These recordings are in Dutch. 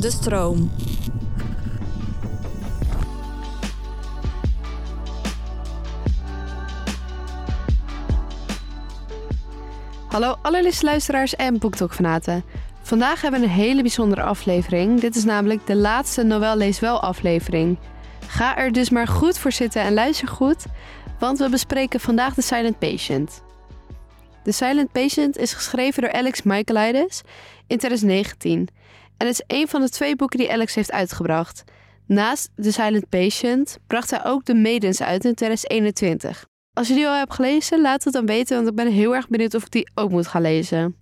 De stroom. Hallo allerliefste luisteraars en BookTok-fanaten. Vandaag hebben we een hele bijzondere aflevering. Dit is namelijk de laatste Noël Lees Wel aflevering. Ga er dus maar goed voor zitten en luister goed, want we bespreken vandaag The Silent Patient. The Silent Patient is geschreven door Alex Michaelides in 2019 en het is een van de twee boeken die Alex heeft uitgebracht. Naast The Silent Patient bracht hij ook The Maidens uit in 2021. Als je die al hebt gelezen, laat het dan weten, want ik ben heel erg benieuwd of ik die ook moet gaan lezen.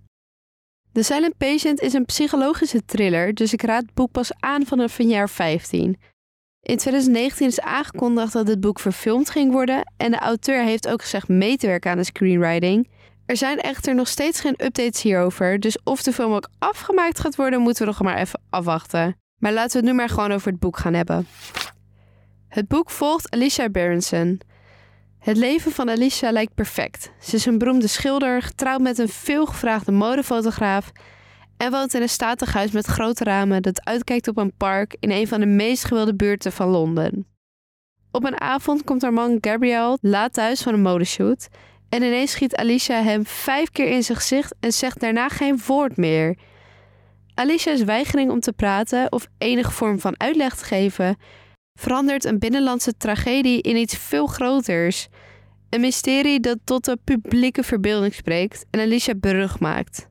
The Silent Patient is een psychologische thriller, dus ik raad het boek pas aan vanaf een jaar 15. In 2019 is aangekondigd dat dit boek verfilmd ging worden en de auteur heeft ook gezegd mee te werken aan de screenwriting. Er zijn echter nog steeds geen updates hierover, dus of de film ook afgemaakt gaat worden, moeten we nog maar even afwachten. Maar laten we het nu maar gewoon over het boek gaan hebben. Het boek volgt Alicia Berenson. Het leven van Alicia lijkt perfect. Ze is een beroemde schilder, getrouwd met een veelgevraagde modefotograaf en woont in een statig huis met grote ramen dat uitkijkt op een park in een van de meest gewilde buurten van Londen. Op een avond komt haar man Gabriel laat thuis van een modeshoot en ineens schiet Alicia hem vijf keer in zijn gezicht en zegt daarna geen woord meer. Alicia's weigering om te praten of enige vorm van uitleg te geven verandert een binnenlandse tragedie in iets veel groters. Een mysterie dat tot de publieke verbeelding spreekt en Alicia berug maakt.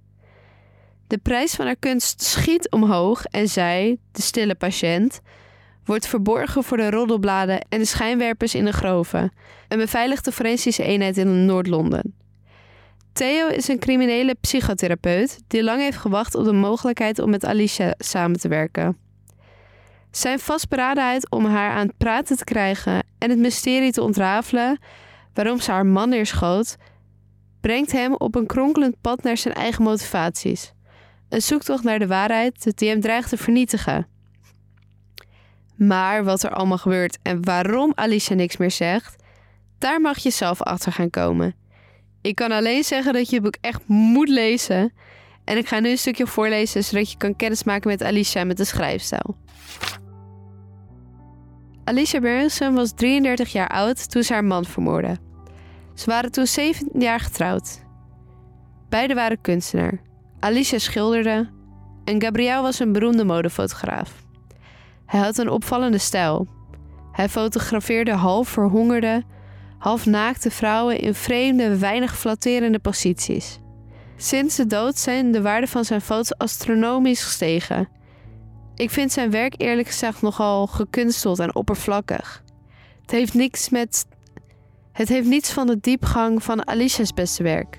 De prijs van haar kunst schiet omhoog en zij, de stille patiënt, wordt verborgen voor de roddelbladen en de schijnwerpers in de groven, een beveiligde forensische eenheid in Noord-Londen. Theo is een criminele psychotherapeut die lang heeft gewacht op de mogelijkheid om met Alicia samen te werken. Zijn vastberadenheid om haar aan het praten te krijgen en het mysterie te ontrafelen waarom ze haar man neerschoot, brengt hem op een kronkelend pad naar zijn eigen motivaties. Een zoektocht naar de waarheid die hem dreigt te vernietigen. Maar wat er allemaal gebeurt en waarom Alicia niks meer zegt, daar mag je zelf achter gaan komen. Ik kan alleen zeggen dat je het boek echt moet lezen. En ik ga nu een stukje voorlezen zodat je kan kennismaken met Alicia met de schrijfstijl. Alicia Berenson was 33 jaar oud toen ze haar man vermoordde. Ze waren toen 17 jaar getrouwd. Beiden waren kunstenaar. Alicia schilderde en Gabriel was een beroemde modefotograaf. Hij had een opvallende stijl. Hij fotografeerde half verhongerde, half naakte vrouwen in vreemde, weinig flatterende posities. Sinds de dood zijn de waarden van zijn foto's astronomisch gestegen. Ik vind zijn werk eerlijk gezegd nogal gekunsteld en oppervlakkig. Het heeft niks met. Het heeft niets van de diepgang van Alicia's beste werk.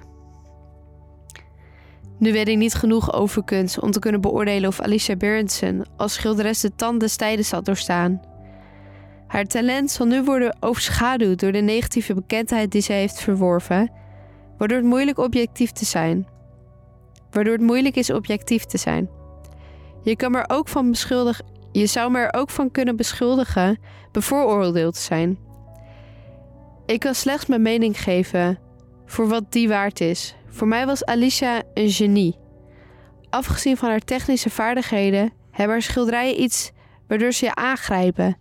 Nu weet ik niet genoeg over kunst om te kunnen beoordelen of Alicia Berenson als schilderes de tand des tijden had doorstaan. Haar talent zal nu worden overschaduwd door de negatieve bekendheid die ze heeft verworven, waardoor het moeilijk objectief te zijn. Waardoor het moeilijk is objectief te zijn. Je kan ook van. Je zou me er ook van kunnen beschuldigen bevooroordeeld te zijn. Ik kan slechts mijn mening geven voor wat die waard is. Voor mij was Alicia een genie. Afgezien van haar technische vaardigheden hebben haar schilderijen iets waardoor ze je aangrijpen,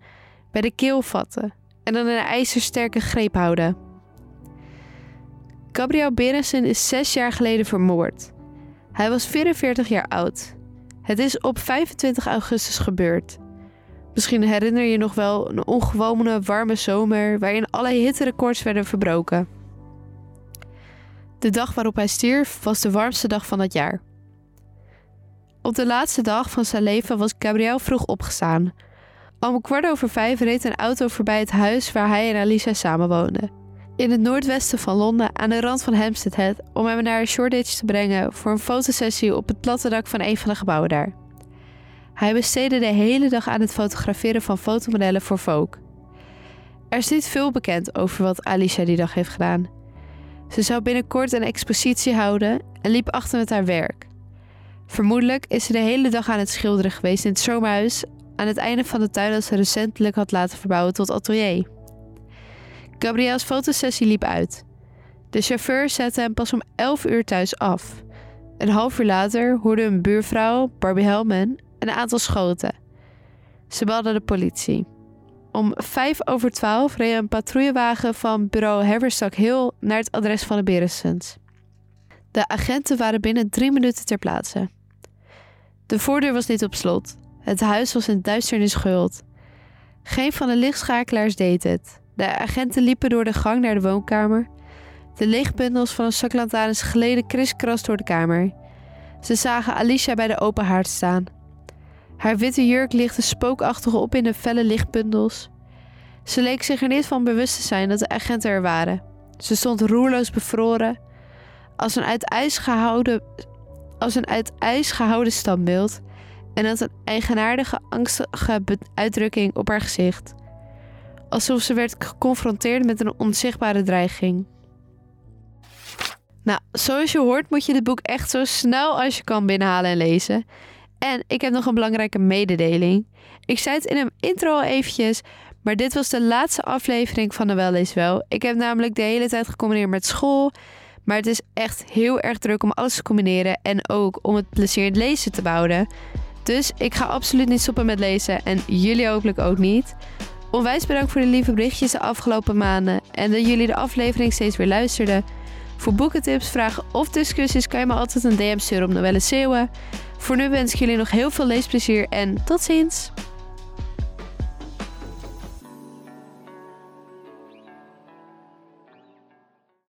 bij de keel vatten en dan een ijzersterke greep houden. Gabriel Berensen is zes jaar geleden vermoord. Hij was 44 jaar oud. Het is op 25 augustus gebeurd. Misschien herinner je nog wel een ongewone warme zomer waarin alle hitterecords werden verbroken. De dag waarop hij stierf was de warmste dag van het jaar. Op de laatste dag van zijn leven was Gabriel vroeg opgestaan. Om kwart over vijf reed een auto voorbij het huis waar hij en Alicia samenwoonden. In het noordwesten van Londen, aan de rand van Hampstead Head, om hem naar Shoreditch te brengen voor een fotosessie op het platte dak van een van de gebouwen daar. Hij besteedde de hele dag aan het fotograferen van fotomodellen voor Vogue. Er is niet veel bekend over wat Alicia die dag heeft gedaan. Ze zou binnenkort een expositie houden en liep achter met haar werk. Vermoedelijk is ze de hele dag aan het schilderen geweest in het zomerhuis aan het einde van de tuin dat ze recentelijk had laten verbouwen tot atelier. Gabriel's fotosessie liep uit. De chauffeur zette hem pas om 11 uur thuis af. Een half uur later hoorde een buurvrouw, Barbie Hellman, een aantal schoten. Ze belden de politie. Om vijf over twaalf reed een patrouillewagen van bureau Haverstock Hill naar het adres van de Beresons. De agenten waren binnen drie minuten ter plaatse. De voordeur was niet op slot. Het huis was in duisternis gehuld. Geen van de lichtschakelaars deed het. De agenten liepen door de gang naar de woonkamer. De lichtbundels van een zaklantaarns gleden kriskras door de kamer. Ze zagen Alicia bij de open haard staan. Haar witte jurk lichtte spookachtig op in de felle lichtbundels. Ze leek zich er niet van bewust te zijn dat de agenten er waren. Ze stond roerloos bevroren, als een uit ijs gehouden, als een uit ijs gehouden standbeeld en had een eigenaardige, angstige uitdrukking op haar gezicht. Alsof ze werd geconfronteerd met een onzichtbare dreiging. Nou, zoals je hoort moet je dit boek echt zo snel als je kan binnenhalen en lezen. En ik heb nog een belangrijke mededeling. Ik zei het in een intro al eventjes, maar dit was de laatste aflevering van de Wel Wel. Ik heb namelijk de hele tijd gecombineerd met school. Maar het is echt heel erg druk om alles te combineren en ook om het plezier in het lezen te behouden. Dus ik ga absoluut niet stoppen met lezen en jullie hopelijk ook niet. Onwijs bedankt voor de lieve berichtjes de afgelopen maanden en dat jullie de aflevering steeds weer luisterden. Voor boekentips, vragen of discussies kan je me altijd een DM sturen op Novelle Zeeuwen. Voor nu wens ik jullie nog heel veel leesplezier en tot ziens!